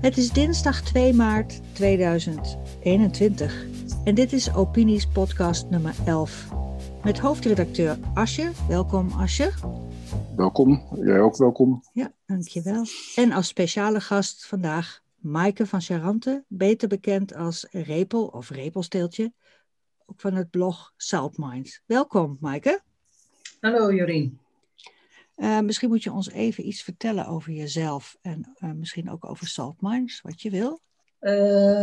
Het is dinsdag 2 maart 2021 en dit is Opinies podcast nummer 11. Met hoofdredacteur Asje. Welkom Asje. Welkom, jij ook welkom. Ja, dankjewel. En als speciale gast vandaag Maaike van Charante, beter bekend als Repel of Repelsteeltje, ook van het blog Salt Mines. Welkom Maaike. Hallo Jorien. Uh, misschien moet je ons even iets vertellen over jezelf en uh, misschien ook over Salt Mines, wat je wil. Uh,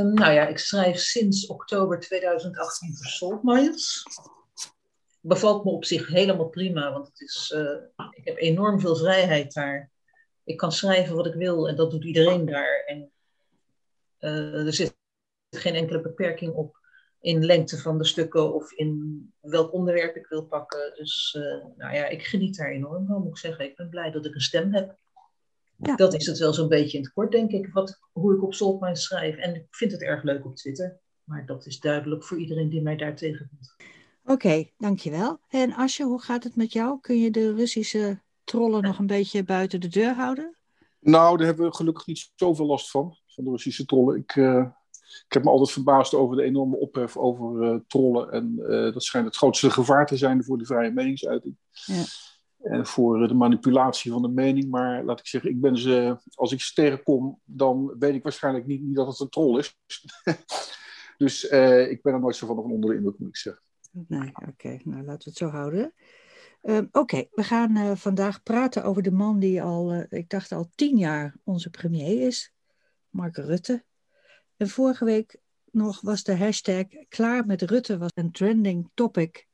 nou ja, ik schrijf sinds oktober 2018 voor Salt Mines. Bevalt me op zich helemaal prima, want het is, ik heb enorm veel vrijheid daar. Ik kan schrijven wat ik wil en dat doet iedereen daar. En er zit geen enkele beperking op in lengte van de stukken of in welk onderwerp ik wil pakken. Dus uh, nou ja, ik geniet daar enorm van, moet ik zeggen. Ik ben blij dat ik een stem heb. Ja. Dat is het wel zo'n beetje in het kort, denk ik, wat, hoe ik op Saltmine schrijf. En ik vind het erg leuk op Twitter. Maar dat is duidelijk voor iedereen die mij daar tegenkomt. Oké, okay, dankjewel. En Asje, hoe gaat het met jou? Kun je de Russische trollen nog een beetje buiten de deur houden? Nou, daar hebben we gelukkig niet zoveel last van, van de Russische trollen. Ik, uh, ik heb me altijd verbaasd over de enorme ophef over uh, trollen. En uh, dat schijnt het grootste gevaar te zijn voor de vrije meningsuiting. Ja. En voor de manipulatie van de mening. Maar laat ik zeggen, ik ben ze, als ik ze tegenkom, dan weet ik waarschijnlijk niet, niet dat het een troll is. dus ik ben er nooit zo van onder de indruk, moet ik zeggen. Nee, oké. Okay. Nou, laten we het zo houden. Uh, oké, okay. we gaan uh, vandaag praten over de man die al, uh, ik dacht al tien jaar onze premier is, Mark Rutte. Vorige week nog was de hashtag klaar met Rutte was een trending topic.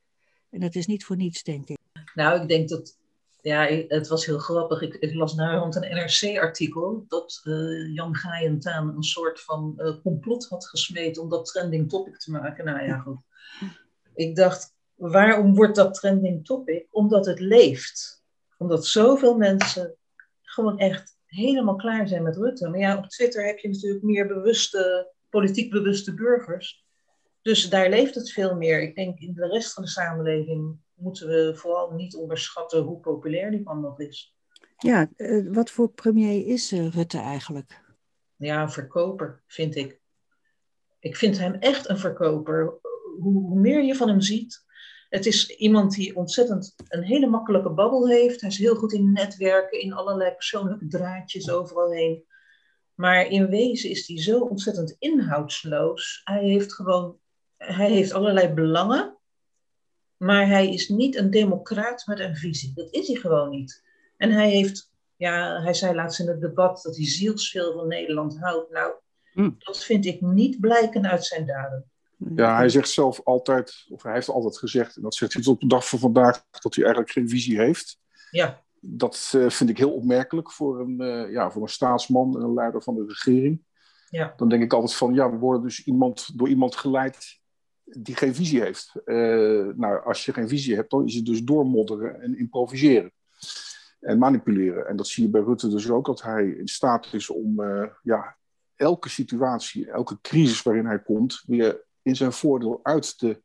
En dat is niet voor niets, denk ik. Nou, ik denk dat, ja, het was heel grappig. Ik, las nu rond een NRC-artikel dat uh, Jan Gaaientaan een soort van uh, complot had gesmeed om dat trending topic te maken. Nou ja, goed. Ik dacht, waarom wordt dat trending topic? Omdat het leeft. Omdat zoveel mensen gewoon echt helemaal klaar zijn met Rutte. Maar ja, op Twitter heb je natuurlijk meer bewuste, politiek bewuste burgers. Dus daar leeft het veel meer. Ik denk in de rest van de samenleving moeten we vooral niet onderschatten hoe populair die man nog is. Ja, uh, wat voor premier is uh, Rutte eigenlijk? Ja, een verkoper, vind ik. Ik vind hem echt een verkoper. Hoe meer je van hem ziet, het is iemand die ontzettend een hele makkelijke babbel heeft. Hij is heel goed in netwerken, in allerlei persoonlijke draadjes overal heen. Maar in wezen is hij zo ontzettend inhoudsloos. Hij heeft gewoon, hij heeft allerlei belangen. Maar hij is niet een democraat met een visie. Dat is hij gewoon niet. En hij heeft, ja, hij zei laatst in het debat dat hij zielsveel van Nederland houdt. Nou, hm. dat vind ik niet blijken uit zijn daden. Ja, hij zegt zelf altijd, of hij heeft altijd gezegd, en dat zegt hij tot op de dag van vandaag, dat hij eigenlijk geen visie heeft. Ja. Dat uh, vind ik heel opmerkelijk voor een, uh, ja, voor een staatsman en een leider van de regering. Ja. Dan denk ik altijd van, ja, we worden dus iemand, door iemand geleid die geen visie heeft. Uh, nou, als je geen visie hebt, dan is het dus doormodderen en improviseren. En manipuleren. En dat zie je bij Rutte dus ook, dat hij in staat is om ja, elke situatie, elke crisis waarin hij komt, weer in zijn voordeel uit te,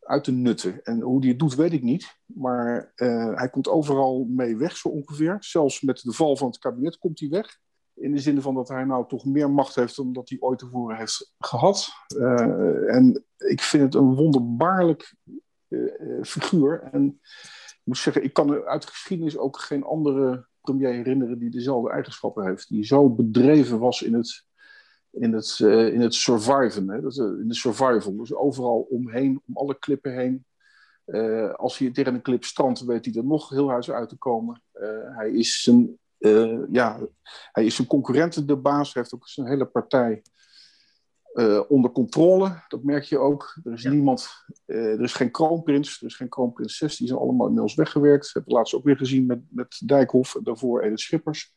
uit te nutten. En hoe hij het doet, weet ik niet. Maar uh, hij komt overal mee weg, zo ongeveer. Zelfs met de val van het kabinet komt hij weg. In de zin van dat hij nou toch meer macht heeft dan dat hij ooit tevoren heeft gehad. Uh, en ik vind het een wonderbaarlijk uh, figuur. En ik moet zeggen, ik kan uit de geschiedenis ook geen andere premier herinneren die dezelfde eigenschappen heeft. Die zo bedreven was in het in het, uh, in het surviven, hè? Dat, uh, in de survival. Dus overal omheen, om alle klippen heen. Uh, als hij tegen een klip strandt, weet hij er nog heel huis uit te komen. hij, is zijn, ja, hij is zijn concurrenten de baas, hij heeft ook zijn hele partij onder controle. Dat merk je ook. Er is ja. niemand, er is geen kroonprins, er is geen kroonprinses. Die zijn allemaal inmiddels weggewerkt. Dat hebben we laatst ook weer gezien met, met Dijkhoff en daarvoor Edith Schippers.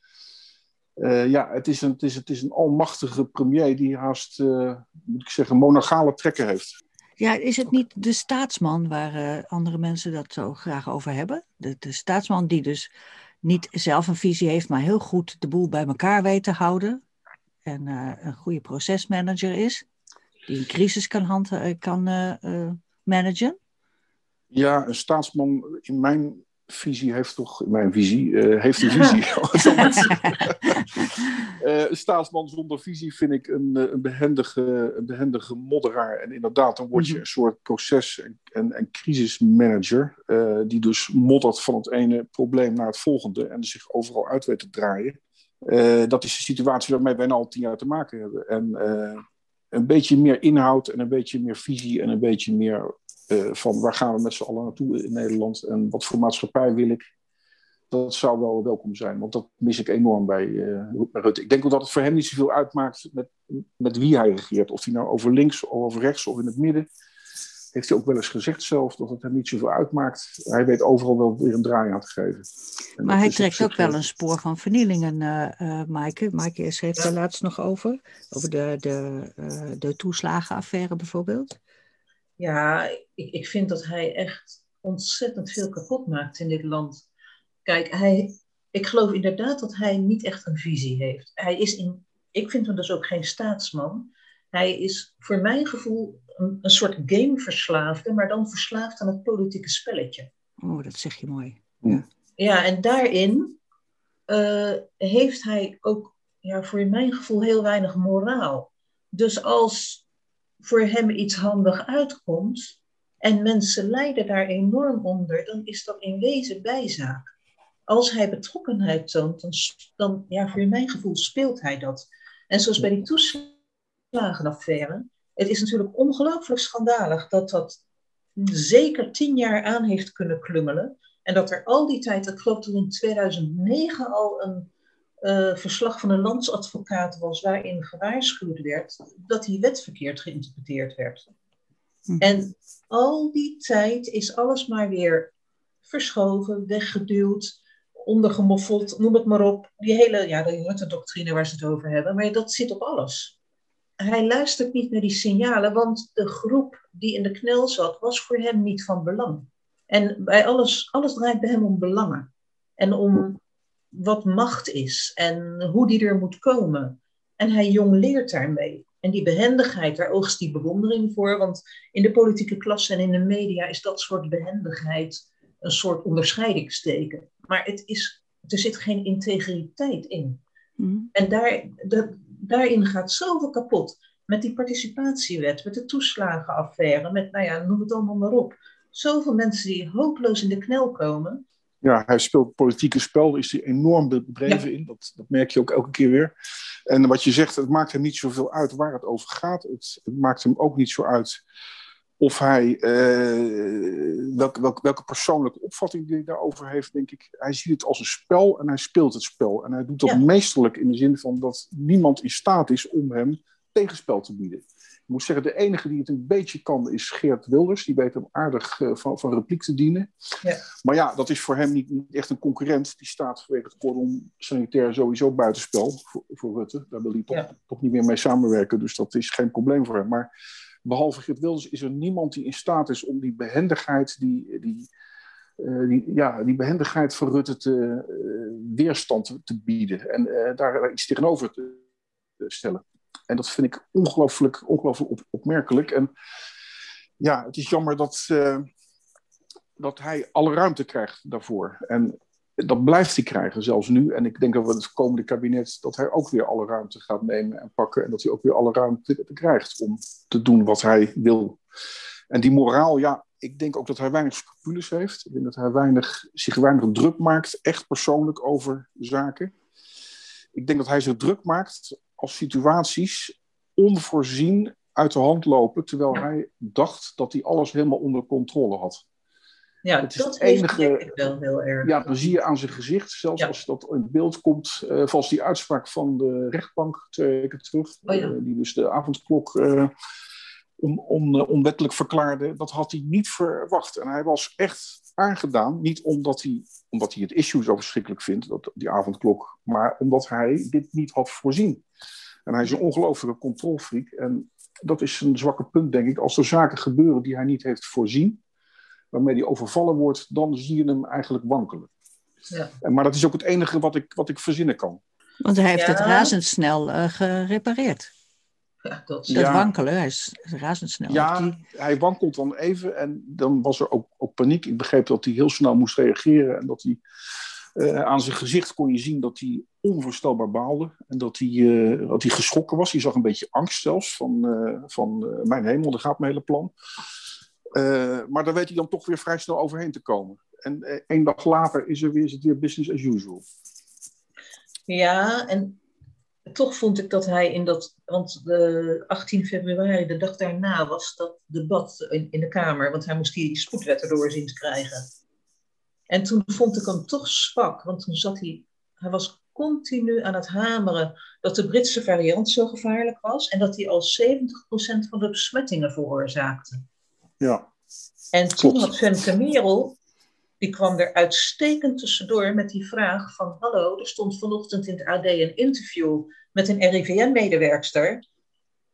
Uh, ja, het is, een, het, is, het is een almachtige premier die haast, uh, moet ik zeggen, monarchale trekken heeft. Ja, is het niet de staatsman waar uh, andere mensen dat zo graag over hebben? De, de, staatsman die dus niet zelf een visie heeft, maar heel goed de boel bij elkaar weet te houden. En een goede procesmanager is, die een crisis kan, hand, kan managen. Ja, een staatsman in mijn visie heeft toch, mijn visie, uh, heeft een visie. uh, staatsman zonder visie vind ik een, een, behendige, een behendige modderaar. En inderdaad, dan word je mhm. een soort proces- en, en, en crisismanager, uh, die dus moddert van het ene probleem naar het volgende en zich overal uit weet te draaien. dat is de situatie waarmee wij al tien jaar te maken hebben. En een beetje meer inhoud en een beetje meer visie en een beetje meer uh, van waar gaan we met z'n allen naartoe in Nederland en wat voor maatschappij wil ik. Dat zou wel welkom zijn, want dat mis ik enorm bij, uh, Rutte. Ik denk ook dat het voor hem niet zoveel uitmaakt met, met wie hij regeert. Of hij nou over links of over rechts of in het midden. Heeft hij ook wel eens gezegd zelf dat het hem niet zoveel uitmaakt. Hij weet overal wel weer een draai aan te geven. maar hij trekt ook wel een spoor van vernielingen, uh, Maaike. Maaike heeft daar laatst nog over. Over de, de, uh, de toeslagenaffaire bijvoorbeeld. Ja, ik, ik vind dat hij echt ontzettend veel kapot maakt in dit land. Kijk, hij, ik geloof inderdaad dat hij niet echt een visie heeft. Hij is in, ik vind hem dus ook geen staatsman. Hij is voor mijn gevoel een, een soort gameverslaafde, maar dan verslaafd aan het politieke spelletje. Oh, dat zeg je mooi. Ja, ja en daarin uh, heeft hij ook ja, voor mijn gevoel heel weinig moraal. Dus als voor hem iets handig uitkomt en mensen lijden daar enorm onder, dan is dat in wezen bijzaak. Als hij betrokkenheid toont, dan, dan ja, voor mijn gevoel speelt hij dat. En zoals bij die toeslagenaffaire, het is natuurlijk ongelooflijk schandalig dat dat zeker tien jaar aan heeft kunnen klungelen. En dat er al die tijd, ik geloof dat in 2009 al een uh, verslag van een landsadvocaat was waarin gewaarschuwd werd dat die wet verkeerd geïnterpreteerd werd. Hm. En al die tijd is alles maar weer verschoven, weggeduwd, ondergemoffeld, noem het maar op. Die hele, ja, de Rutte-doctrine waar ze het over hebben, maar dat zit op alles. Hij luistert niet naar die signalen, want de groep die in de knel zat, was voor hem niet van belang. En bij alles, alles draait bij hem om belangen. En om wat macht is en hoe die er moet komen. En hij jong leert daarmee. En die behendigheid, daar oogst die bewondering voor. Want in de politieke klasse en in de media is dat soort behendigheid een soort onderscheidingsteken. Maar het is, er zit geen integriteit in. Hmm. En daar, daarin gaat zoveel kapot. Met die participatiewet, met de toeslagenaffaire, met, nou ja, noem het allemaal maar op. Zoveel mensen die hopeloos in de knel komen ja, hij speelt politieke spel, is hij enorm bedreven in. Dat, dat merk je ook elke keer weer. En wat je zegt, het maakt hem niet zoveel uit waar het over gaat. Het, het maakt hem ook niet zo uit of hij, welke, welke, welke persoonlijke opvatting hij daarover heeft, denk ik. Hij ziet het als een spel en hij speelt het spel. En hij doet dat meesterlijk in de zin van dat niemand in staat is om hem tegenspel te bieden. Moet zeggen, de enige die het een beetje kan is Geert Wilders. Die weet hem aardig uh, van, van repliek te dienen. Ja. Maar ja, dat is voor hem niet, echt een concurrent. Die staat vanwege het cordon sanitair sowieso buitenspel voor, voor Rutte. Daar wil hij toch, toch niet meer mee samenwerken. Dus dat is geen probleem voor hem. Maar behalve Geert Wilders is er niemand die in staat is om die behendigheid, die, die, uh, die, ja, die behendigheid van Rutte te, uh, weerstand te bieden. En daar iets tegenover te stellen. En dat vind ik ongelooflijk, ongelooflijk op, opmerkelijk. En ja, het is jammer dat, uh, dat hij alle ruimte krijgt daarvoor. En dat blijft hij krijgen, zelfs nu. En ik denk dat we het komende kabinet, dat hij ook weer alle ruimte gaat nemen en pakken. En dat hij ook weer alle ruimte krijgt om te doen wat hij wil. En die moraal, ja, ik denk ook dat hij weinig scrupules heeft. Ik denk dat hij weinig, zich weinig druk maakt, echt persoonlijk over zaken. Ik denk dat hij zich druk maakt als situaties onvoorzien uit de hand lopen, terwijl hij dacht dat hij alles helemaal onder controle had. Ja, het is dat het enige. wel heel erg. Ja, dan zie je aan zijn gezicht, zelfs als dat in beeld komt, uh, zoals die uitspraak van de rechtbank twee weken terug, oh, ja. uh, die dus de avondklok uh, on, on, onwettelijk verklaarde, dat had hij niet verwacht. En hij was echt aangedaan, niet omdat hij, omdat hij het issue zo verschrikkelijk vindt, dat, die avondklok, maar omdat hij dit niet had voorzien. En hij is een ongelofelijke controlfreak. En dat is een zwakke punt, denk ik. Als er zaken gebeuren die hij niet heeft voorzien, waarmee hij overvallen wordt, dan zie je hem eigenlijk wankelen. Ja. En, maar dat is ook het enige wat ik, wat ik verzinnen kan. Want hij heeft het razendsnel uh, gerepareerd. Ja, dat, Dat Ja. wankelen, hij is razendsnel. Ja, Die- hij wankelt dan even en dan was er ook, ook paniek. Ik begreep dat hij heel snel moest reageren en dat hij eh, aan zijn gezicht kon je zien dat hij onvoorstelbaar baalde en dat hij, eh, dat hij geschrokken was. Je zag een beetje angst zelfs van, eh, van eh, mijn hemel, daar gaat mijn hele plan. Eh, maar daar weet hij dan toch weer vrij snel overheen te komen. En één dag later is, er weer, is het weer business as usual. Ja, en toch vond ik dat hij in dat. Want de 18 februari, de dag daarna, was dat debat in, in de Kamer. Want hij moest die spoedwet erdoor zien te krijgen. En toen vond ik hem toch zwak, want toen zat hij. Hij was continu aan het hameren dat de Britse variant zo gevaarlijk was. En dat hij al 70% van de besmettingen veroorzaakte. Ja, En toen Klopt. had Femke Merel, die kwam er uitstekend tussendoor met die vraag van... Hallo, er stond vanochtend in het AD een interview met een RIVM-medewerkster.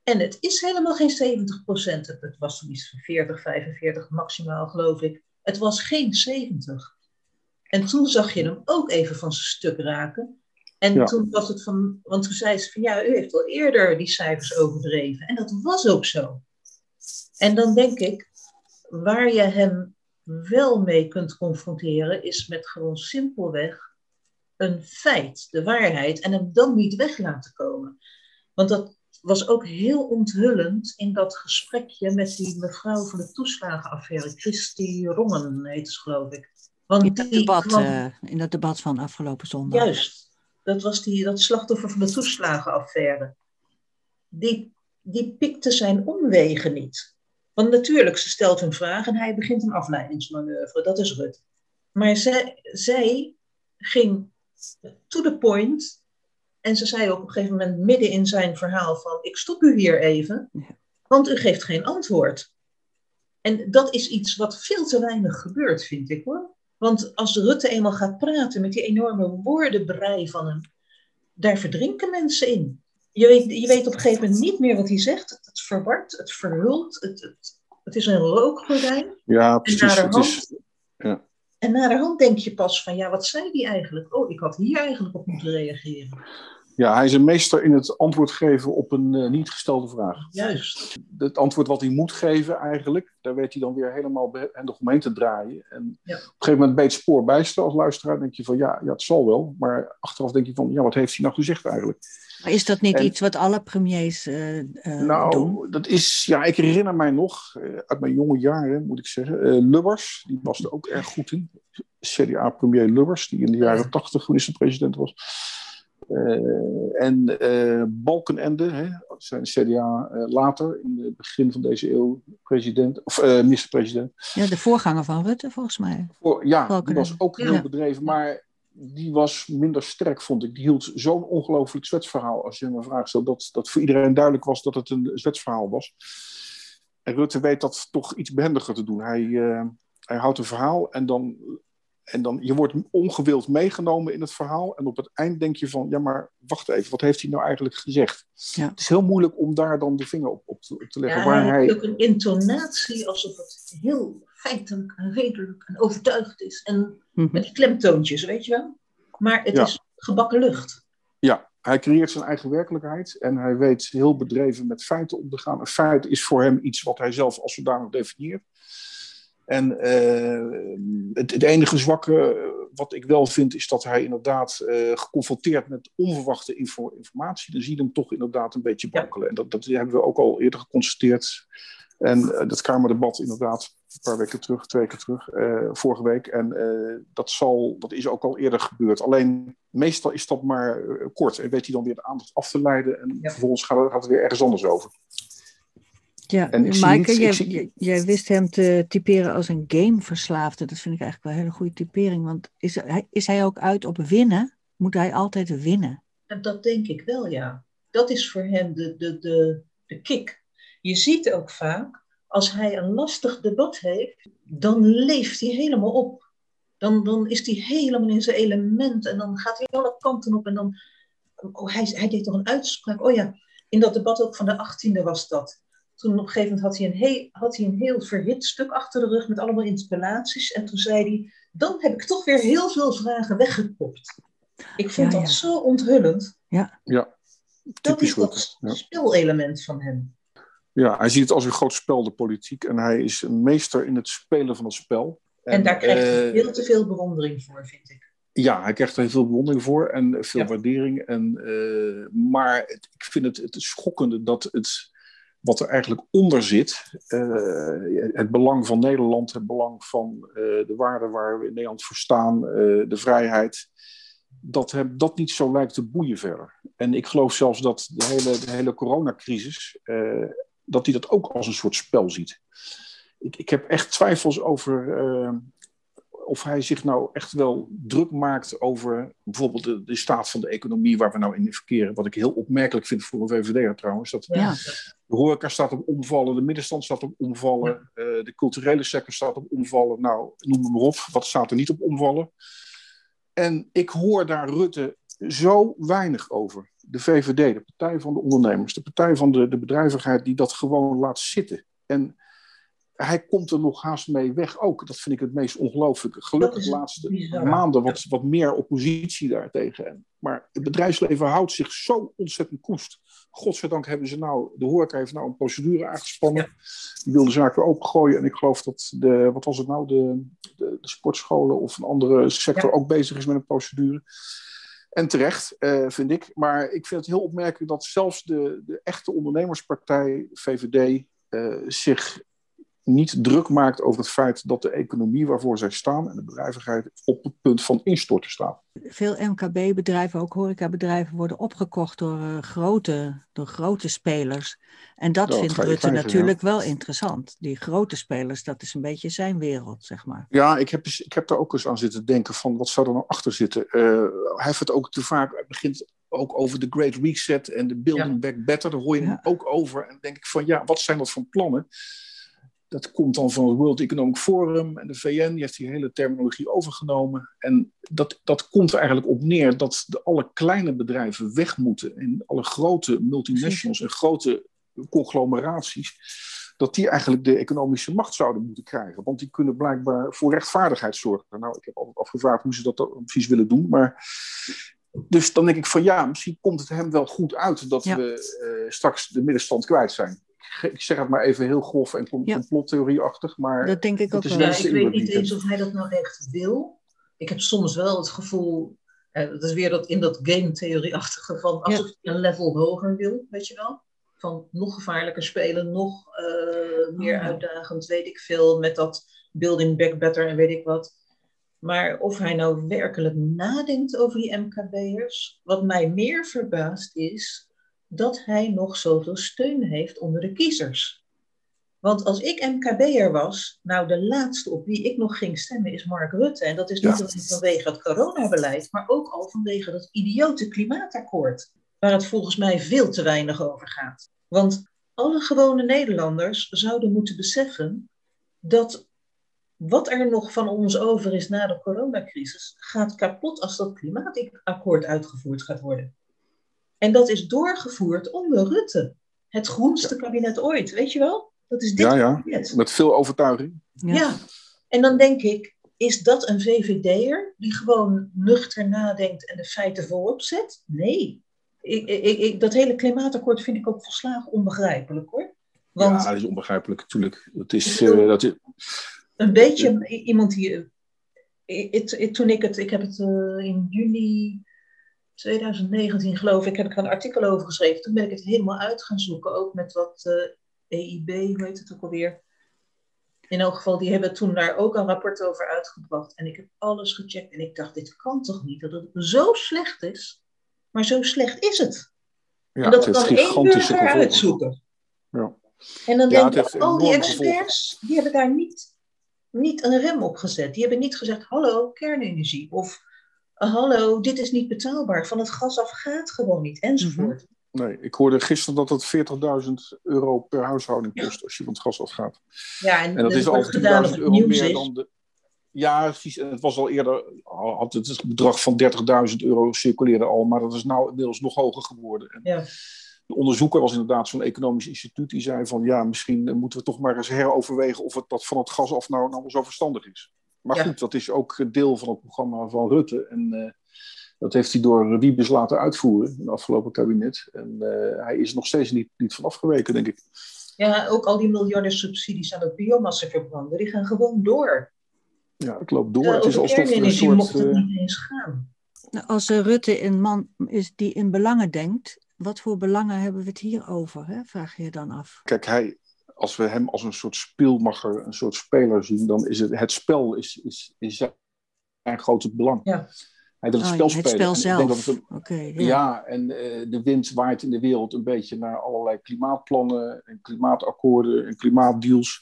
En het is helemaal geen 70 procent. Het was toen iets van 40, 45 maximaal, geloof ik. Het was geen 70. En toen zag je hem ook even van zijn stuk raken. En Ja. toen was het van... Want toen zei ze van, ja, u heeft al eerder die cijfers overdreven. En dat was ook zo. En dan denk ik, waar je hem wel mee kunt confronteren, is met gewoon simpelweg een feit, de waarheid, en hem dan niet weg laten komen. Want dat was ook heel onthullend in dat gesprekje met die mevrouw van de toeslagenaffaire, Christy Rongen heet ze geloof ik. Want in, dat debat, kwam- eh, in dat debat van afgelopen zondag. Juist, dat was die, dat slachtoffer van de toeslagenaffaire. Die, die pikte zijn omwegen niet. Want natuurlijk, ze stelt een vraag en hij begint een afleidingsmanoeuvre. Dat is Rut. Maar zij, zij ging to the point. En ze zei ook op een gegeven moment midden in zijn verhaal van... ik stop u hier even, want u geeft geen antwoord. En dat is iets wat veel te weinig gebeurt, vind ik hoor. Want als Rutte eenmaal gaat praten met die enorme woordenbrei van hem, daar verdrinken mensen in. Je weet, je weet op een gegeven moment niet meer wat hij zegt. Het, het verhult, het, het, het is een rookgordijn. ja precies. Het naderhand- is, En naderhand denk je pas van, ja, wat zei die eigenlijk? Oh, ik had hier eigenlijk op moeten reageren. ja, hij is een meester in het antwoord geven op een eh, niet gestelde vraag. Juist. het antwoord wat hij moet geven eigenlijk, daar weet hij dan weer helemaal behendig omheen te draaien. En Ja. op een gegeven moment het spoor bijster als luisteraar. denk je van ja, ja, het zal wel. Maar achteraf denk je van ja, wat heeft hij nou gezegd eigenlijk? Maar is dat niet En- iets wat alle premiers eh, nou, doen? dat is, ja, ik herinner mij nog, eh, uit mijn jonge jaren moet ik zeggen, Lubbers, die was er ook erg goed in. CDA-premier Lubbers, die in de jaren tachtig minister-president was. En eh, Balkenende, hè, zijn CDA later, in het begin van deze eeuw, president, of minister-president. Ja, de voorganger van Rutte, volgens mij. Voor, ja, die was ook Ja. heel bedreven, maar die was minder sterk, vond ik. Die hield zo'n ongelooflijk zwetsverhaal, als je hem een vraag stelt, dat, dat voor iedereen duidelijk was dat het een zwetsverhaal was. En Rutte weet dat toch iets behendiger te doen. Hij, eh, hij houdt een verhaal en dan, en dan, je wordt ongewild meegenomen in het verhaal. En op het eind denk je van, ja maar wacht even, wat heeft hij nou eigenlijk gezegd? Ja. Het is heel moeilijk om daar dan de vinger op, op, te, op te leggen. Ja, waar hij heeft ook een intonatie alsof het heel feitelijk en redelijk en overtuigd is. En Mhm. met die klemtoontjes, weet je wel. Maar het Ja. is gebakken lucht. Ja, hij creëert zijn eigen werkelijkheid en hij weet heel bedreven met feiten om te gaan. Een feit is voor hem iets wat hij zelf als zodanig definieert. En eh, het, het enige zwakke eh, wat ik wel vind is dat hij inderdaad eh, geconfronteerd met onverwachte info- informatie, dan zie je hem toch inderdaad een beetje Ja. wankelen. En dat, dat hebben we ook al eerder geconstateerd. En dat Kamerdebat inderdaad, een paar weken terug, twee weken terug, vorige week. En dat, zal, dat is ook al eerder gebeurd. Alleen meestal is dat maar kort. En weet hij dan weer de aandacht af te leiden. En Ja. vervolgens gaat gaat het weer ergens anders over. Ja, En ik zie Maaike, ik jij, zie- jij- jij wist hem te typeren als een gameverslaafde. Dat vind ik eigenlijk wel een hele goede typering. Want is hij, is hij ook uit op winnen? Moet hij altijd winnen? En dat denk ik wel, ja. Dat is voor hem de, de, de, de kick. Je ziet ook vaak, als hij een lastig debat heeft, dan leeft hij helemaal op. Dan, dan is hij helemaal in zijn element en dan gaat hij alle kanten op. En dan, oh, hij, hij deed toch een uitspraak. Oh ja, in dat debat ook van de 18e was dat. Toen op een gegeven moment had hij, een heel, had hij een heel verhit stuk achter de rug met allemaal interpellaties. En toen zei hij, dan heb ik toch weer heel veel vragen weggekopt. Ik vond Ja, dat ja. zo onthullend. Ja, dat is dat ja. spelelement van hem. Ja, hij ziet het als een groot spel, de politiek. En hij is een meester in het spelen van het spel. En, en daar krijgt hij uh, veel te veel bewondering voor, vind ik. Ja, hij krijgt er heel veel bewondering voor en veel waardering. En, uh, maar het, ik vind het, het schokkende dat het, wat er eigenlijk onder zit, uh, het belang van Nederland, het belang van uh, de waarden waar we in Nederland voor staan, de vrijheid, dat dat niet zo lijkt te boeien verder. En ik geloof zelfs dat de hele, de hele coronacrisis, dat hij dat ook als een soort spel ziet. Ik, ik heb echt twijfels over of hij zich nou echt wel druk maakt over bijvoorbeeld de, de, staat van de economie waar we nou in verkeren. Wat ik heel opmerkelijk vind voor een VVD'er trouwens. Dat ja. De horeca staat op omvallen, de middenstand staat op omvallen, uh, de culturele sector staat op omvallen. Nou, noem maar op, wat staat er niet op omvallen? En ik hoor daar Rutte zo weinig over. De VVD, de Partij van de Ondernemers, de Partij van de, de Bedrijvigheid, die dat gewoon laat zitten. En hij komt er nog haast mee weg ook. Dat vind ik het meest ongelooflijke. Gelukkig de laatste maanden wat, wat meer oppositie daartegen. Maar het bedrijfsleven houdt zich zo ontzettend koest. Godzijdank hebben ze nou, de horeca heeft nou een procedure aangespannen. Die wil de zaak weer opengooien. En ik geloof dat de, wat was het nou, de, de, de sportscholen of een andere sector ook bezig is met een procedure. En terecht, uh, vind ik. Maar ik vind het heel opmerkelijk dat zelfs de, de echte ondernemerspartij, VVD, eh, zich niet druk maakt over het feit dat de economie waarvoor zij staan en de bedrijvigheid op het punt van instorten staat. Veel MKB-bedrijven, ook horecabedrijven, worden opgekocht door, uh, grote, door grote spelers. En dat vindt Rutte natuurlijk wel interessant. Die grote spelers, dat is een beetje zijn wereld, zeg maar. Ja, ik heb, ik heb daar ook eens aan zitten denken van wat zou er nou achter zitten. Uh, hij heeft het ook te vaak, het begint ook over de Great Reset en de Building Back Better. Daar hoor je hem ook over. En dan denk ik van ja, wat zijn dat voor plannen? Dat komt dan van het World Economic Forum en de VN, die heeft die hele terminologie overgenomen. En dat, dat komt er eigenlijk op neer dat de, alle kleine bedrijven weg moeten en alle grote multinationals en grote conglomeraties, dat die eigenlijk de economische macht zouden moeten krijgen. Want die kunnen blijkbaar voor rechtvaardigheid zorgen. Nou, ik heb altijd afgevraagd hoe ze dat precies willen doen, maar dus dan denk ik van ja, misschien komt het hem wel goed uit dat we uh, straks de middenstand kwijt zijn ik zeg het maar even heel grof en complottheorieachtig, maar... Dat denk ik ook wel. Ja, ik weet niet eens of hij dat nou echt wil. Ik heb soms wel het gevoel, eh, dat is weer dat, in dat game-theorieachtige van alsof hij een level hoger wil, weet je wel? Van nog gevaarlijker spelen, nog uh, meer oh. uitdagend, weet ik veel, met dat building back better en weet ik wat. Maar of hij nou werkelijk nadenkt over die MKB'ers, wat mij meer verbaast is dat hij nog zoveel steun heeft onder de kiezers. Want als ik MKB'er was, nou de laatste op wie ik nog ging stemmen is Mark Rutte. En dat is niet alleen vanwege het coronabeleid, maar ook al vanwege dat idiote klimaatakkoord. Waar het volgens mij veel te weinig over gaat. Want alle gewone Nederlanders zouden moeten beseffen dat wat er nog van ons over is na de coronacrisis, gaat kapot als dat klimaatakkoord uitgevoerd gaat worden. En dat is doorgevoerd onder Rutte. Het groenste kabinet ooit, weet je wel? Dat is dit ja, ja. Met veel overtuiging. Ja. ja. En dan denk ik, is dat een VVD'er die gewoon nuchter nadenkt en de feiten voorop zet? Nee. Ik, ik, ik, dat hele klimaatakkoord vind ik ook volslagen onbegrijpelijk hoor. Want, ja, dat is onbegrijpelijk natuurlijk. Dat is, uh, dat is... Een beetje iemand die... Toen ik het, ik heb het uh, in juni 2019 geloof ik, heb ik er een artikel over geschreven. Toen ben ik het helemaal uit gaan zoeken, ook met wat uh, eh, EIB, hoe heet het ook alweer. In elk geval, die hebben toen daar ook een rapport over uitgebracht. En ik heb alles gecheckt en ik dacht, dit kan toch niet, dat het zo slecht is. Maar zo slecht is het. Ja, en dat het kan één burger uitzoeken. Ja. En dan denk ik, al die experts, die hebben daar niet, niet een rem op gezet. Die hebben niet gezegd, hallo, kernenergie. Of hallo, dit is niet betaalbaar. Van het gas af gaat gewoon niet, enzovoort. Mhm. Nee, ik hoorde gisteren dat het 40.000 euro per huishouding kost als je van het gas afgaat. Ja, en, dat is al 10.000 euro meer dan de. Ja, precies. En het was al eerder, had het bedrag van 30.000 euro circuleerde al, maar dat is nou inmiddels nog hoger geworden. En ja. De onderzoeker was inderdaad zo'n economisch instituut die zei van ja, misschien moeten we toch maar eens heroverwegen of het dat van het gas af nou, nou zo verstandig is. Maar goed, dat is ook deel van het programma van Rutte. En uh, Dat heeft hij door Wiebes laten uitvoeren in het afgelopen kabinet. En hij is er nog steeds niet, niet van afgeweken, denk ik. Ja, ook al die miljarden subsidies aan het biomassa verbranden, die gaan gewoon door. Ja, het loopt door. het is alsof er een soort... mocht het niet eens gaan. Nou, als Rutte een man is die in belangen denkt, wat voor belangen hebben we het hier over? Hè? Vraag je je dan af. Kijk, hij, als we hem als een soort speelmacher, een soort speler zien, dan is het, het spel is, is, is zijn grote belang. Ja. Hij wil het oh, spel spelen. Het spel zelf. ja. ja. en uh, de wind waait in de wereld een beetje naar allerlei klimaatplannen en klimaatakkoorden en klimaatdeals.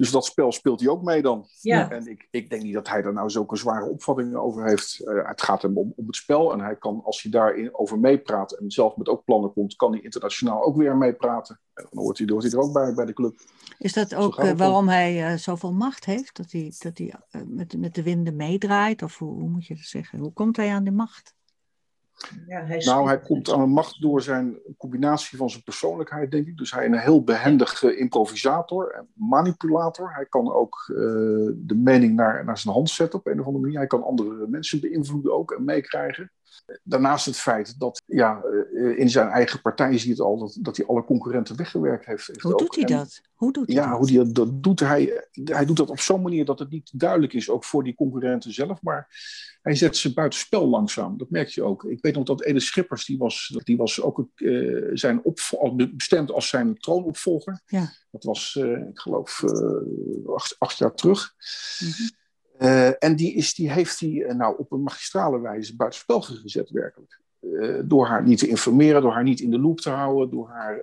Dus dat spel speelt hij ook mee dan. Ja. En ik, ik denk niet dat hij daar nou zulke zware opvattingen over heeft. Uh, het gaat hem om, om het spel. En hij kan, als hij daarover meepraat en zelf met ook plannen komt, kan hij internationaal ook weer meepraten. En dan hoort hij, hoort hij er ook bij, bij de club. Is dat ook uh, waarom hij uh, zoveel macht heeft? Dat hij, dat hij met, met de winden meedraait? Of hoe, hoe moet je dat zeggen? Hoe komt hij aan de macht? Ja, hij nou, hij komt aan de macht door zijn combinatie van zijn persoonlijkheid, denk ik. Dus hij is een heel behendige improvisator en manipulator. Hij kan ook uh, de mening naar, naar zijn hand zetten op een of andere manier. Hij kan andere mensen beïnvloeden ook en meekrijgen. Daarnaast het feit dat ja, eh, in zijn eigen partij zie je het al dat, dat hij alle concurrenten weggewerkt heeft. heeft hoe doet hij dat? Hoe doet hij ja, dat? hoe die, dat doet hij. Hij doet dat op zo'n manier dat het niet duidelijk is, ook voor die concurrenten zelf. Maar hij zet ze buitenspel langzaam. Dat merk je ook. Ik weet nog dat Ede Schippers, die was, die was ook uh, zijn bestemd als zijn troonopvolger. Ja. Dat was, uh, ik geloof, uh, acht, acht, jaar terug. Mm -hmm. Uh, en die, is, die heeft hij uh, nou op een magistrale wijze buitenspel gezet, werkelijk. Uh, door haar niet te informeren, door haar niet in de loop te houden, door haar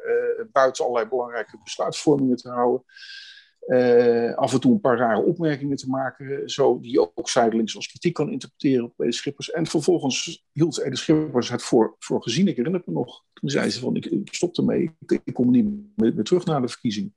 buiten allerlei belangrijke besluitvormingen te houden. Af en toe een paar rare opmerkingen te maken, zo die ook zijdelings als kritiek kan interpreteren op Ede Schippers. En vervolgens hield Ede Schippers het voor, voor gezien. Ik herinner me nog. Toen zei ze van, ik, ik stop ermee. Ik, ik kom niet meer, meer terug naar de verkiezing.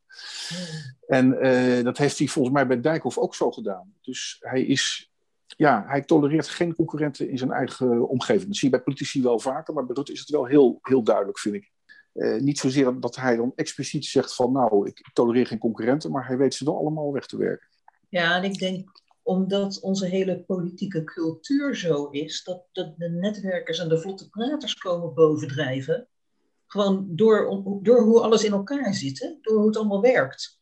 En uh, dat heeft hij volgens mij bij Dijkhoff ook zo gedaan. Dus hij is, ja, hij tolereert geen concurrenten in zijn eigen omgeving. Dat zie je bij politici wel vaker, maar bij Rutte is het wel heel, heel duidelijk, vind ik. Uh, niet zozeer dat hij dan expliciet zegt van, nou, ik tolereer geen concurrenten, maar hij weet ze wel allemaal weg te werken. Ja, en ik denk omdat onze hele politieke cultuur zo is, dat, dat de netwerkers en de vlotte praters komen bovendrijven. Gewoon door, door hoe alles in elkaar zit, hè? door hoe het allemaal werkt.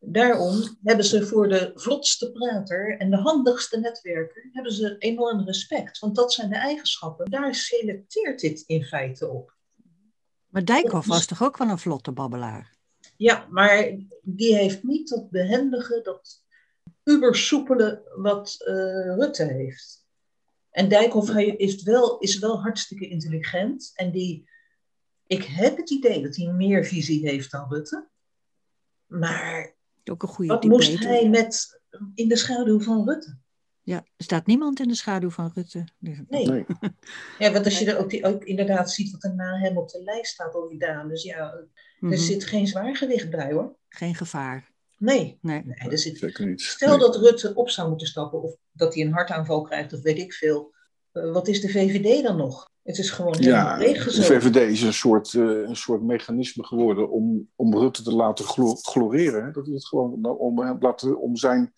Daarom hebben ze voor de vlotste prater en de handigste netwerker hebben ze enorm respect. Want dat zijn de eigenschappen. Daar selecteert dit in feite op. Maar Dijkhoff was toch ook wel een vlotte babbelaar? Ja, maar die heeft niet dat behendige, dat ubersoepele wat uh, Rutte heeft. En Dijkhoff is wel, is wel hartstikke intelligent. En die, ik heb het idee dat hij meer visie heeft dan Rutte. Maar ook een goede wat moest hij met in de schaduw van Rutte? Ja, er staat niemand in de schaduw van Rutte. Nee. nee. Ja, want als je er ook, die, ook inderdaad ziet wat er na hem op de lijst staat, al die dames, ja, er mm -hmm. zit geen zwaargewicht bij hoor. Geen gevaar. Nee. nee. nee er zit, Zeker niet. Stel nee. dat Rutte op zou moeten stappen, of dat hij een hartaanval krijgt, of weet ik veel. Uh, wat is de VVD dan nog? Het is gewoon ja, de VVD is een soort, uh, een soort mechanisme geworden om, om Rutte te laten glo gloreren. Dat is het gewoon om, om, laten, om zijn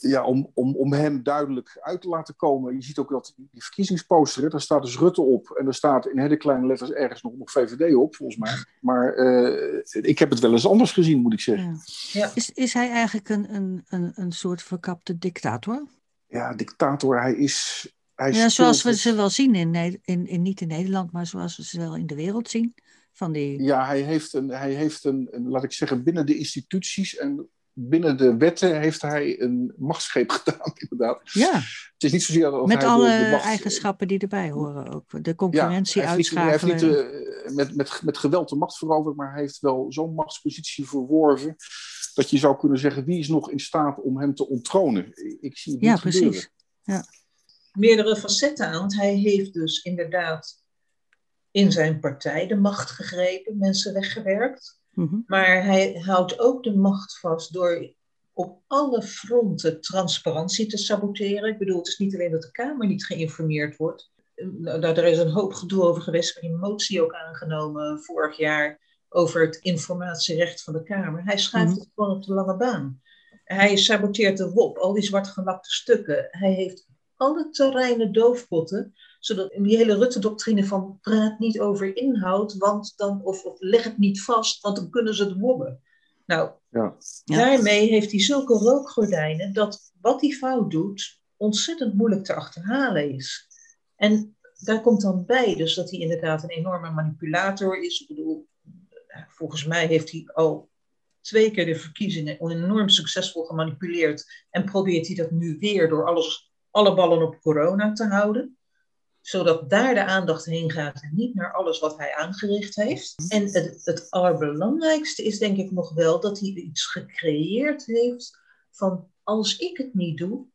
ja, om, om, om hem duidelijk uit te laten komen. Je ziet ook dat die verkiezingsposter, hè, daar staat dus Rutte op. En er staat in hele kleine letters ergens nog, nog VVD op, volgens mij. Maar uh, ik heb het wel eens anders gezien, moet ik zeggen. Ja. Ja. Is, is hij eigenlijk een, een, een, een soort verkapte dictator? Ja, dictator. Hij is... Hij ja, zoals we ze wel zien, in, in, in, niet in Nederland, maar zoals we ze wel in de wereld zien. Van die... Ja, hij heeft, een, hij heeft een, een, laat ik zeggen, binnen de instituties en binnen de wetten heeft hij een machtsgreep gedaan, inderdaad. Ja. Het is niet zozeer dat Met hij alle de, de macht... eigenschappen die erbij horen ook. De concurrentie ja, hij heeft uitschakelen. Niet, hij heeft niet uh, met, met, met geweld de macht veroverd, maar hij heeft wel zo'n machtspositie verworven dat je zou kunnen zeggen, wie is nog in staat om hem te onttronen? Ik zie het ja, niet precies. gebeuren. Ja. Meerdere facetten aan, want hij heeft dus inderdaad in zijn partij de macht gegrepen, mensen weggewerkt. Mm -hmm. Maar hij houdt ook de macht vast door op alle fronten transparantie te saboteren. Ik bedoel, het is niet alleen dat de Kamer niet geïnformeerd wordt. Nou, er is een hoop gedoe over geweest, een motie ook aangenomen vorig jaar over het informatierecht van de Kamer. Hij schuift mm -hmm. het gewoon op de lange baan. Hij saboteert de WOP, al die zwartgelakte stukken. Hij heeft alle terreinen doofpotten. Zodat in die hele Rutte-doctrine van praat niet over inhoud, want dan, of, of leg het niet vast, want dan kunnen ze het wobben. Nou, Ja. daarmee heeft hij zulke rookgordijnen dat wat hij fout doet ontzettend moeilijk te achterhalen is. En daar komt dan bij dus dat hij inderdaad een enorme manipulator is. Ik bedoel, eh, volgens mij heeft hij al twee keer de verkiezingen enorm succesvol gemanipuleerd. En probeert hij dat nu weer door alles, alle ballen op corona te houden. Zodat daar de aandacht heen gaat en niet naar alles wat hij aangericht heeft. En het, het allerbelangrijkste is denk ik nog wel dat hij iets gecreëerd heeft van als ik het niet doe,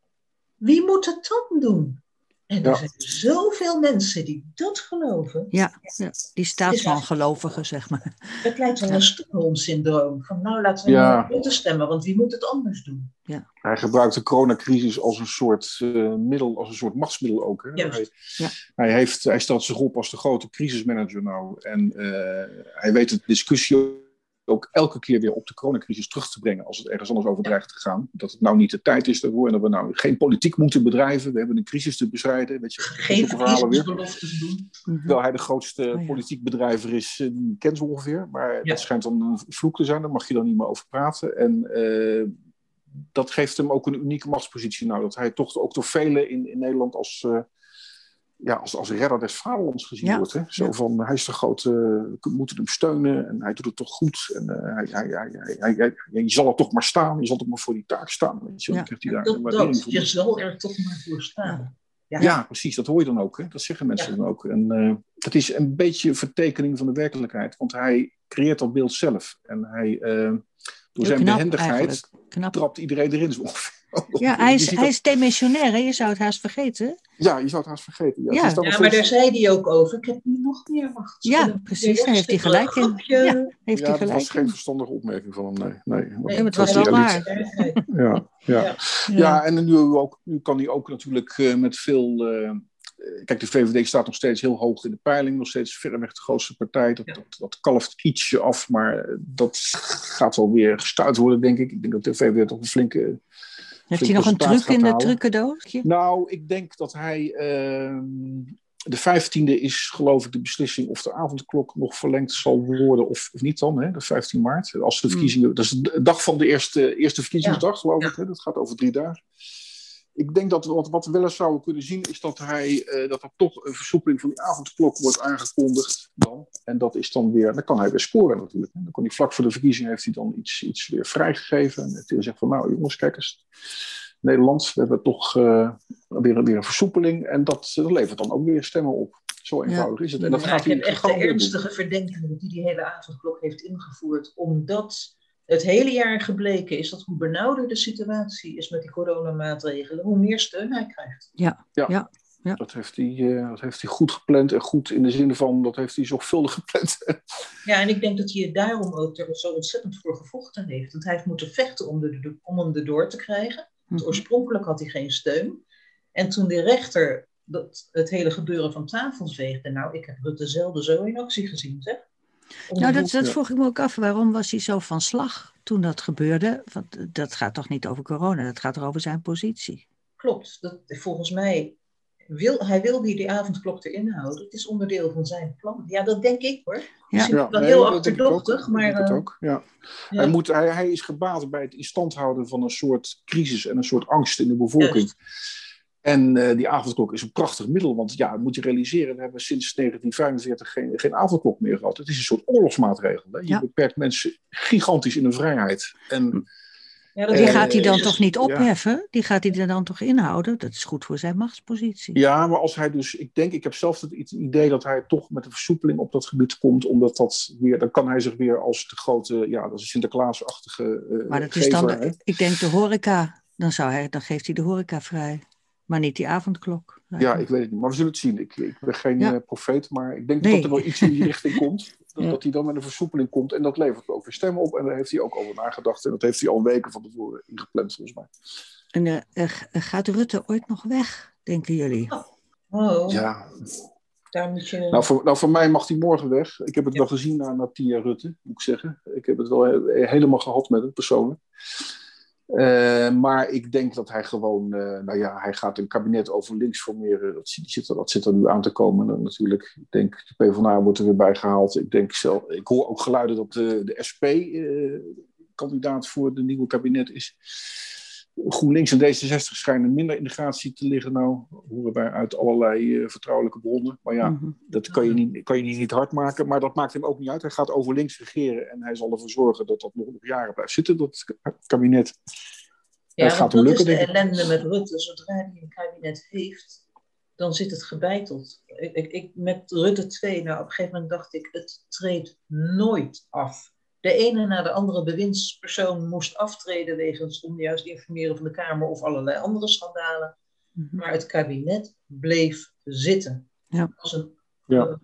wie moet het dan doen? En er Ja. zijn zoveel mensen die dat geloven. Ja, ja, die staatsmangelovigen, zeg maar. Het lijkt wel Ja. een Stockholm-syndroom. Van nou, laten we Ja. maar Rutte stemmen, want wie moet het anders doen? Hij gebruikt de coronacrisis als een soort eh, middel, als een soort machtsmiddel ook. Hè? Hij, Ja. hij, heeft, hij stelt zich op als de grote crisismanager nou. En eh, hij weet de discussie ook elke keer weer op de coronacrisis terug te brengen als het ergens anders over dreigt te gaan. Dat het nou niet de tijd is daarvoor en dat we nou geen politiek moeten bedrijven. We hebben een crisis te bestrijden. Weet je, Geen verhalen weer. doen. Mhm. Terwijl hij de grootste Oh ja. politiek bedrijver is, eh, die kent ze ongeveer. Maar Ja. dat schijnt dan een vloek te zijn, daar mag je dan niet meer over praten. En eh, dat geeft hem ook een unieke machtspositie. Nou, dat hij toch ook door velen in, in Nederland als, eh, ja, als, als redder des vaderlands gezien Ja. wordt. Hè? Zo Ja. van, hij is de grote, we moeten hem steunen en hij doet het toch goed. En eh, hij, hij, hij, hij, hij- hij- je zal er toch maar staan, je zal toch maar voor die taak staan. Weet je? Dan krijgt hij daar Dat, dat, voor. je zal er toch maar voor staan. Ja. Ja, precies. Dat hoor je dan ook. Hè? Dat zeggen mensen Ja. dan ook. En eh, dat is een beetje een vertekening van de werkelijkheid. Want hij creëert dat beeld zelf. En hij, eh, door Heel zijn knap behendigheid trapt iedereen erin. zo ongeveer. Ja, hij is, hij is demissionair, hè? je zou het haast vergeten. Ja, je zou het haast vergeten. Ja, maar steeds- daar zei hij ook over. Ik heb nu nog meer macht. Ja, precies, daar heeft hij gelijk in. Ja. Heeft ja, hij dat gelijk? was geen verstandige opmerking van hem. Nee, nee. Nee, maar het dat was wel waar. Ja, ja. Ja. Ja, en nu, ook, nu kan hij ook natuurlijk eh, met veel. eh, kijk, de VVD staat nog steeds heel hoog in de peiling, nog steeds verreweg de grootste partij. Dat, Ja. dat, dat kalft ietsje af, maar eh, dat gaat wel weer gestuurd worden, denk ik. Ik denk dat de VVD toch een flinke. Heeft hij nog een truc in de trucendoosje? Nou, ik denk dat hij. ehm, de 15e is, geloof ik, de beslissing of de avondklok nog verlengd zal worden of, of niet dan, hè, de 15 maart. Als de Hmm. verkiezingen, dat is de dag van de eerste, eerste verkiezingsdag, geloof Ja. ik. Hè, dat gaat over drie dagen. Ik denk dat wat, wat we wel eens zouden kunnen zien, is dat, hij, eh, dat er toch een versoepeling van die avondklok wordt aangekondigd dan. En dat is dan weer, dan kan hij weer scoren natuurlijk. Dan kan hij vlak voor de verkiezingen heeft hij dan iets, iets weer vrijgegeven. En heeft hij gezegd van, nou jongens, kijk eens, Nederland, we hebben toch eh, weer, weer een versoepeling. En dat, dat levert dan ook weer stemmen op. Zo eenvoudig is het. En dat Ja, gaat ik heb echt de ernstige verdenkingen die die hele avondklok heeft ingevoerd. Omdat het hele jaar gebleken is dat hoe benauwder de situatie is met die coronamaatregelen, hoe meer steun hij krijgt. Dat heeft, hij, eh, dat heeft hij goed gepland. En goed in de zin van, dat heeft hij zorgvuldig gepland. Ja, en ik denk dat hij daarom ook er zo ontzettend voor gevochten heeft. Want hij heeft moeten vechten om, de, om hem erdoor te krijgen. Want Mhm. oorspronkelijk had hij geen steun. En toen de rechter dat, het hele gebeuren van tafel veegde, nou, ik heb Rutte zelden zo in actie gezien, zeg. Nou, dat, dat Ja. vroeg ik me ook af. Waarom was hij zo van slag toen dat gebeurde? Want eh, dat gaat toch niet over corona, dat gaat er over zijn positie. Klopt. Dat, volgens mij wil hij wil die, die avondklok erin houden. Het is onderdeel van zijn plan. Ja, dat denk ik hoor. Misschien wel nee, heel achterdochtig, Ik maar... eh, ook, ja. ja. Hij, moet, hij, hij is gebaat bij het in stand houden van een soort crisis en een soort angst in de bevolking. En eh, die avondklok is een prachtig middel, want ja, moet je realiseren, we hebben sinds 1945 geen, geen avondklok meer gehad. Het is een soort oorlogsmaatregel. Hè? Je Ja. beperkt mensen gigantisch in hun vrijheid. En ja, dat Die Eh, gaat hij dan is- toch niet ja. opheffen? Die gaat hij er dan toch inhouden? Dat is goed voor zijn machtspositie. ja, maar als hij dus, ik denk, ik heb zelf het idee dat hij toch met een versoepeling op dat gebied komt, omdat dat weer, dan kan hij zich weer als de grote, ja, dat is Sinterklaasachtige uh, Maar dat is dan, de- ik denk de horeca, dan, zou hij, dan geeft hij de horeca vrij. Maar niet die avondklok. Ja, ik weet het niet, maar we zullen het zien. Ik, ik ben geen Ja. eh, profeet, maar ik denk Nee. dat er wel iets in die richting komt. Dat, Ja. dat hij dan met een versoepeling komt en dat levert ook weer stemmen op. En daar heeft hij ook over nagedacht en dat heeft hij al weken van tevoren ingepland, volgens mij. En eh, eh, gaat Rutte ooit nog weg, denken jullie? Oh, Ja, daar moet je... nou voor, nou voor mij mag hij morgen weg. Ik heb het Ja. wel gezien na, na tien jaar Rutte, moet ik zeggen. Ik heb het wel he- helemaal gehad met hem persoonlijk. Uh, maar ik denk dat hij gewoon, uh, nou ja, hij gaat een kabinet over links formeren. Dat zit, er, dat zit er nu aan te komen. En natuurlijk, ik denk, de PvdA wordt er weer bij gehaald. Ik, denk zelf, ik hoor ook geluiden dat de, de SP kandidaat voor het nieuwe kabinet is. GroenLinks en D66 schijnen minder in de gratie te liggen. Nou, horen wij uit allerlei uh, vertrouwelijke bronnen. Maar ja, mm -hmm. dat kan je, niet, kan je niet, niet hard maken. Maar dat maakt hem ook niet uit. Hij gaat over links regeren en hij zal ervoor zorgen dat dat nog, nog jaren blijft zitten, dat kabinet. Ja, het gaat hem lukken. is de ellende met Rutte. Zodra hij een kabinet heeft, dan zit het gebeiteld. Ik, ik, ik, met Rutte 2, nou, op een gegeven moment dacht ik, het treedt nooit af de ene na de andere bewindspersoon moest aftreden wegens onjuist informeren van de Kamer of allerlei andere schandalen. Mhm. Maar het kabinet bleef zitten. Ja. Als een ja. uh,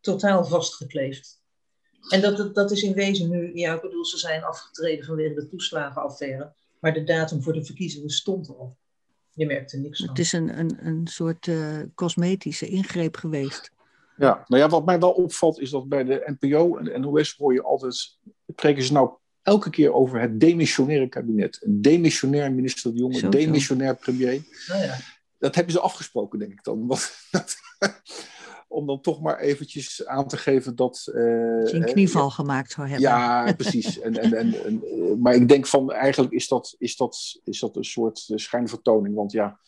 totaal vastgekleefd. En dat, dat is in wezen nu, ja, ik bedoel, ze zijn afgetreden vanwege de toeslagenaffaire. Maar de datum voor de verkiezingen stond al. Je merkte niks van. Het is een, een, een soort uh, cosmetische ingreep geweest. Ja, nou ja, wat mij wel opvalt is dat bij de NPO en de NOS hoor je altijd, spreken ze nou elke keer over het demissionaire kabinet. Een demissionair minister de Jonge, een demissionair premier. Nou ja. Dat hebben ze afgesproken, denk ik dan. om dan toch maar eventjes aan te geven dat... Uh, dat een knieval uh, gemaakt zou hebben. Ja, precies. en, en, en, en uh, maar ik denk van, eigenlijk is dat, is dat, is dat een soort schijnvertoning. Want ja,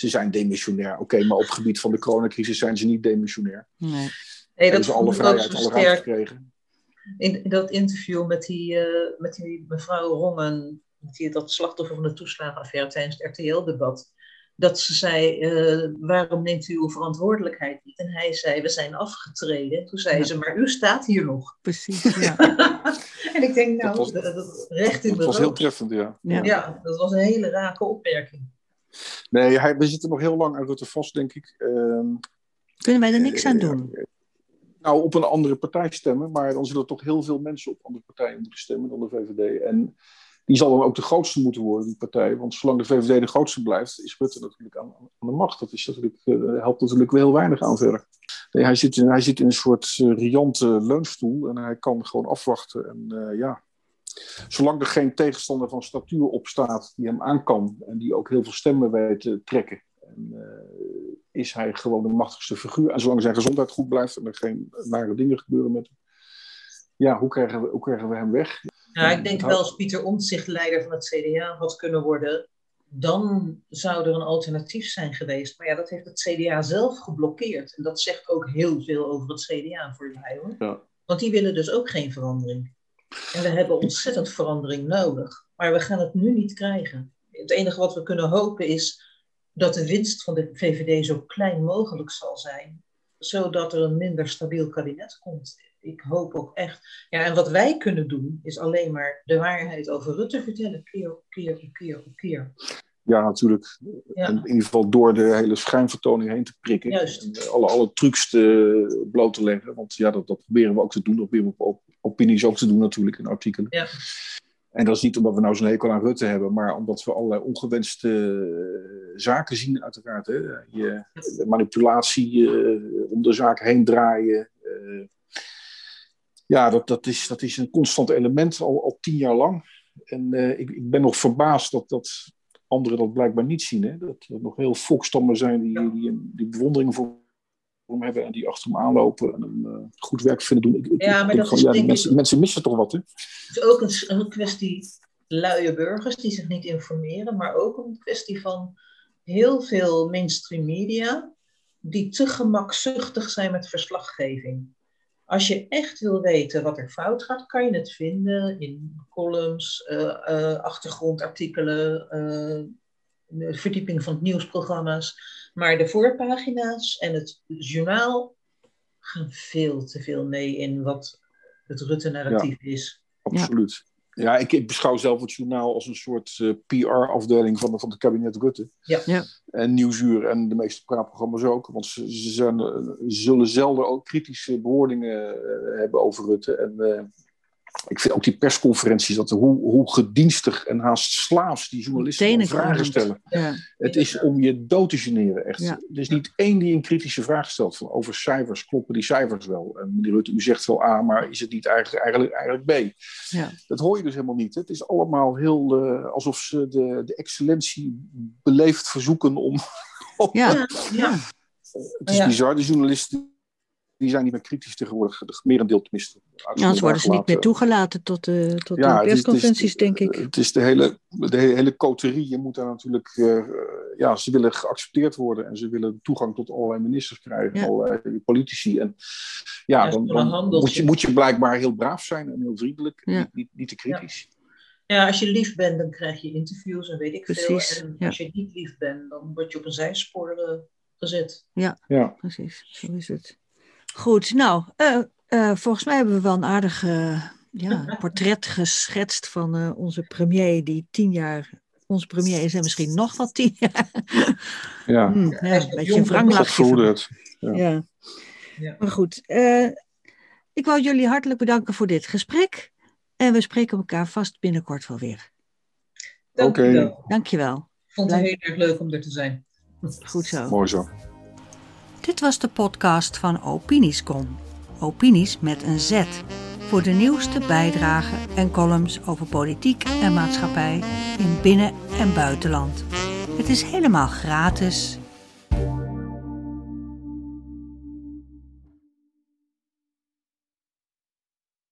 ze zijn demissionair. Oké, maar op het gebied van de coronacrisis zijn ze niet demissionair. Nee, nee dat hebben ze alle vrijheid, alle ruimte gekregen. In, in, dat interview met die, uh, met die mevrouw Rongen, die, dat slachtoffer van de toeslagenaffaire tijdens het RTL-debat, dat ze zei, uh, waarom neemt u uw verantwoordelijkheid niet? En hij zei, we zijn afgetreden. Toen zei ja. ze, maar u staat hier nog. Precies, ja. en ik denk, nou, dat, was, dat, recht in de Dat was heel treffend, ja. ja. ja. dat was een hele rake opmerking. Nee, hij, we zitten nog heel lang aan Rutte vast, denk ik. Uh, Kunnen wij er niks aan doen? Uh, nou, op een andere partij stemmen, maar dan zullen er toch heel veel mensen op andere partijen moeten stemmen dan de VVD. En die zal dan ook de grootste moeten worden, die partij. Want zolang de VVD de grootste blijft, is Rutte natuurlijk aan, aan de macht. Dat is natuurlijk, uh, helpt natuurlijk wel heel weinig aan verder. Nee, hij, zit in, hij zit in een soort uh, riante leunstoel en hij kan gewoon afwachten. En uh, ja, zolang er geen tegenstander van statuur op staat die hem aan kan en die ook heel veel stemmen weet te trekken, en, uh, is hij gewoon de machtigste figuur. En zolang zijn gezondheid goed blijft en er geen nare dingen gebeuren met hem, ja, hoe krijgen we, hoe krijgen we hem weg? Nou, ik denk wel als Pieter Omtzigt leider van het CDA had kunnen worden, dan zou er een alternatief zijn geweest. Maar ja, dat heeft het CDA zelf geblokkeerd. En dat zegt ook heel veel over het CDA voor mij hoor. Ja. Want die willen dus ook geen verandering. En we hebben ontzettend verandering nodig. Maar we gaan het nu niet krijgen. Het enige wat we kunnen hopen is dat de winst van de VVD zo klein mogelijk zal zijn, zodat er een minder stabiel kabinet komt. Ik hoop ook echt. Ja, en wat wij kunnen doen, is alleen maar de waarheid over Rutte vertellen, keer op keer op keer op keer. Ja, natuurlijk. Ja. in ieder geval door de hele schijnvertoning heen te prikken. Juist. En alle, alle trucs te, bloot te leggen. Want ja, dat, dat proberen we ook te doen. Dat proberen we op opinies ook te doen natuurlijk in artikelen. Ja. En dat is niet omdat we nou zo'n hekel aan Rutte hebben, maar omdat we allerlei ongewenste uh, zaken zien, uiteraard. Hè? Je, manipulatie uh, om de zaak heen draaien. Uh, ja, dat, dat, is, dat is een constant element al, al tien jaar lang. En ik, ik ben nog verbaasd dat, dat anderen dat blijkbaar niet zien. Hè? Dat er nog heel volkstammen zijn die, die, die bewondering voor hem hebben en die achter hem aanlopen en hem uh, goed werk vinden doen. Ik, ja, maar dat gewoon, ja, mensen, mensen, missen toch wat, hè? Het is ook een, een, kwestie luie burgers die zich niet informeren, maar ook een kwestie van heel veel mainstream media die te gemakzuchtig zijn met verslaggeving. Als je echt wil weten wat er fout gaat, kan je het vinden in columns, uh, uh, achtergrondartikelen, verdieping van nieuwsprogramma's. Maar de voorpagina's en het journaal gaan veel te veel mee in wat het Rutte-narratief ja, is. Absoluut. Ja, ik, ik, beschouw zelf het journaal als een soort uh, PR-afdeling van, van het kabinet Rutte. Ja. ja. En Nieuwsuur en de meeste praatprogramma's ook. Want ze, ze, zijn, ze zullen zelden ook kritische bewoordingen uh, hebben over Rutte. En uh, ik vind ook die persconferenties, dat hoe, hoe gedienstig en haast slaafs die journalisten vragen stellen. Ja. Het is om je dood te generen, echt. Ja. Er is niet één die een kritische vraag stelt van over cijfers. Kloppen die cijfers wel? En meneer Rutte, u zegt wel A, maar is het niet eigenlijk, eigenlijk, eigenlijk B? Ja. Dat hoor je dus helemaal niet. Het is allemaal heel eh, alsof ze de, de excellentie beleefd verzoeken om. om- Ja. Ja, ja. Het is Ja. bizar. De journalisten die zijn niet meer kritisch tegenwoordig. Merendeel tenminste. Ja, anders worden ze niet meer toegelaten tot de, tot de Ja, persconferenties, denk ik. Het is de hele, de hele, coterie. Je moet daar natuurlijk. eh, ja, ze willen geaccepteerd worden en ze willen toegang tot allerlei ministers krijgen, Ja. allerlei politici. En ja, Ja, dan, moet, je, moet je blijkbaar heel braaf zijn en heel vriendelijk. Ja. Niet, niet, niet te kritisch. Ja, als je lief bent, dan krijg je interviews en weet ik Precies, veel. En ja. als je niet lief bent, dan word je op een zijspoor eh, gezet. Ja. Precies, zo is het. Goed, nou, eh, eh, volgens mij hebben we wel een aardig eh, ja, portret geschetst van eh, onze premier, die tien jaar, onze premier is en misschien nog wel tien jaar. Ja. Hm, ja, hij is een beetje een wranglachje. Het. Ja. Ja. Ja. Maar goed, eh, ik wou jullie hartelijk bedanken voor dit gesprek. En we spreken elkaar vast binnenkort wel weer. Dank wel. Dankjewel. Ik vond het heel erg leuk om er te zijn. Goed zo. Mooi zo. Dit was de podcast van Opiniescom. Opinies met een Z. Voor de nieuwste bijdragen en columns over politiek en maatschappij in binnen- en buitenland. Het is helemaal gratis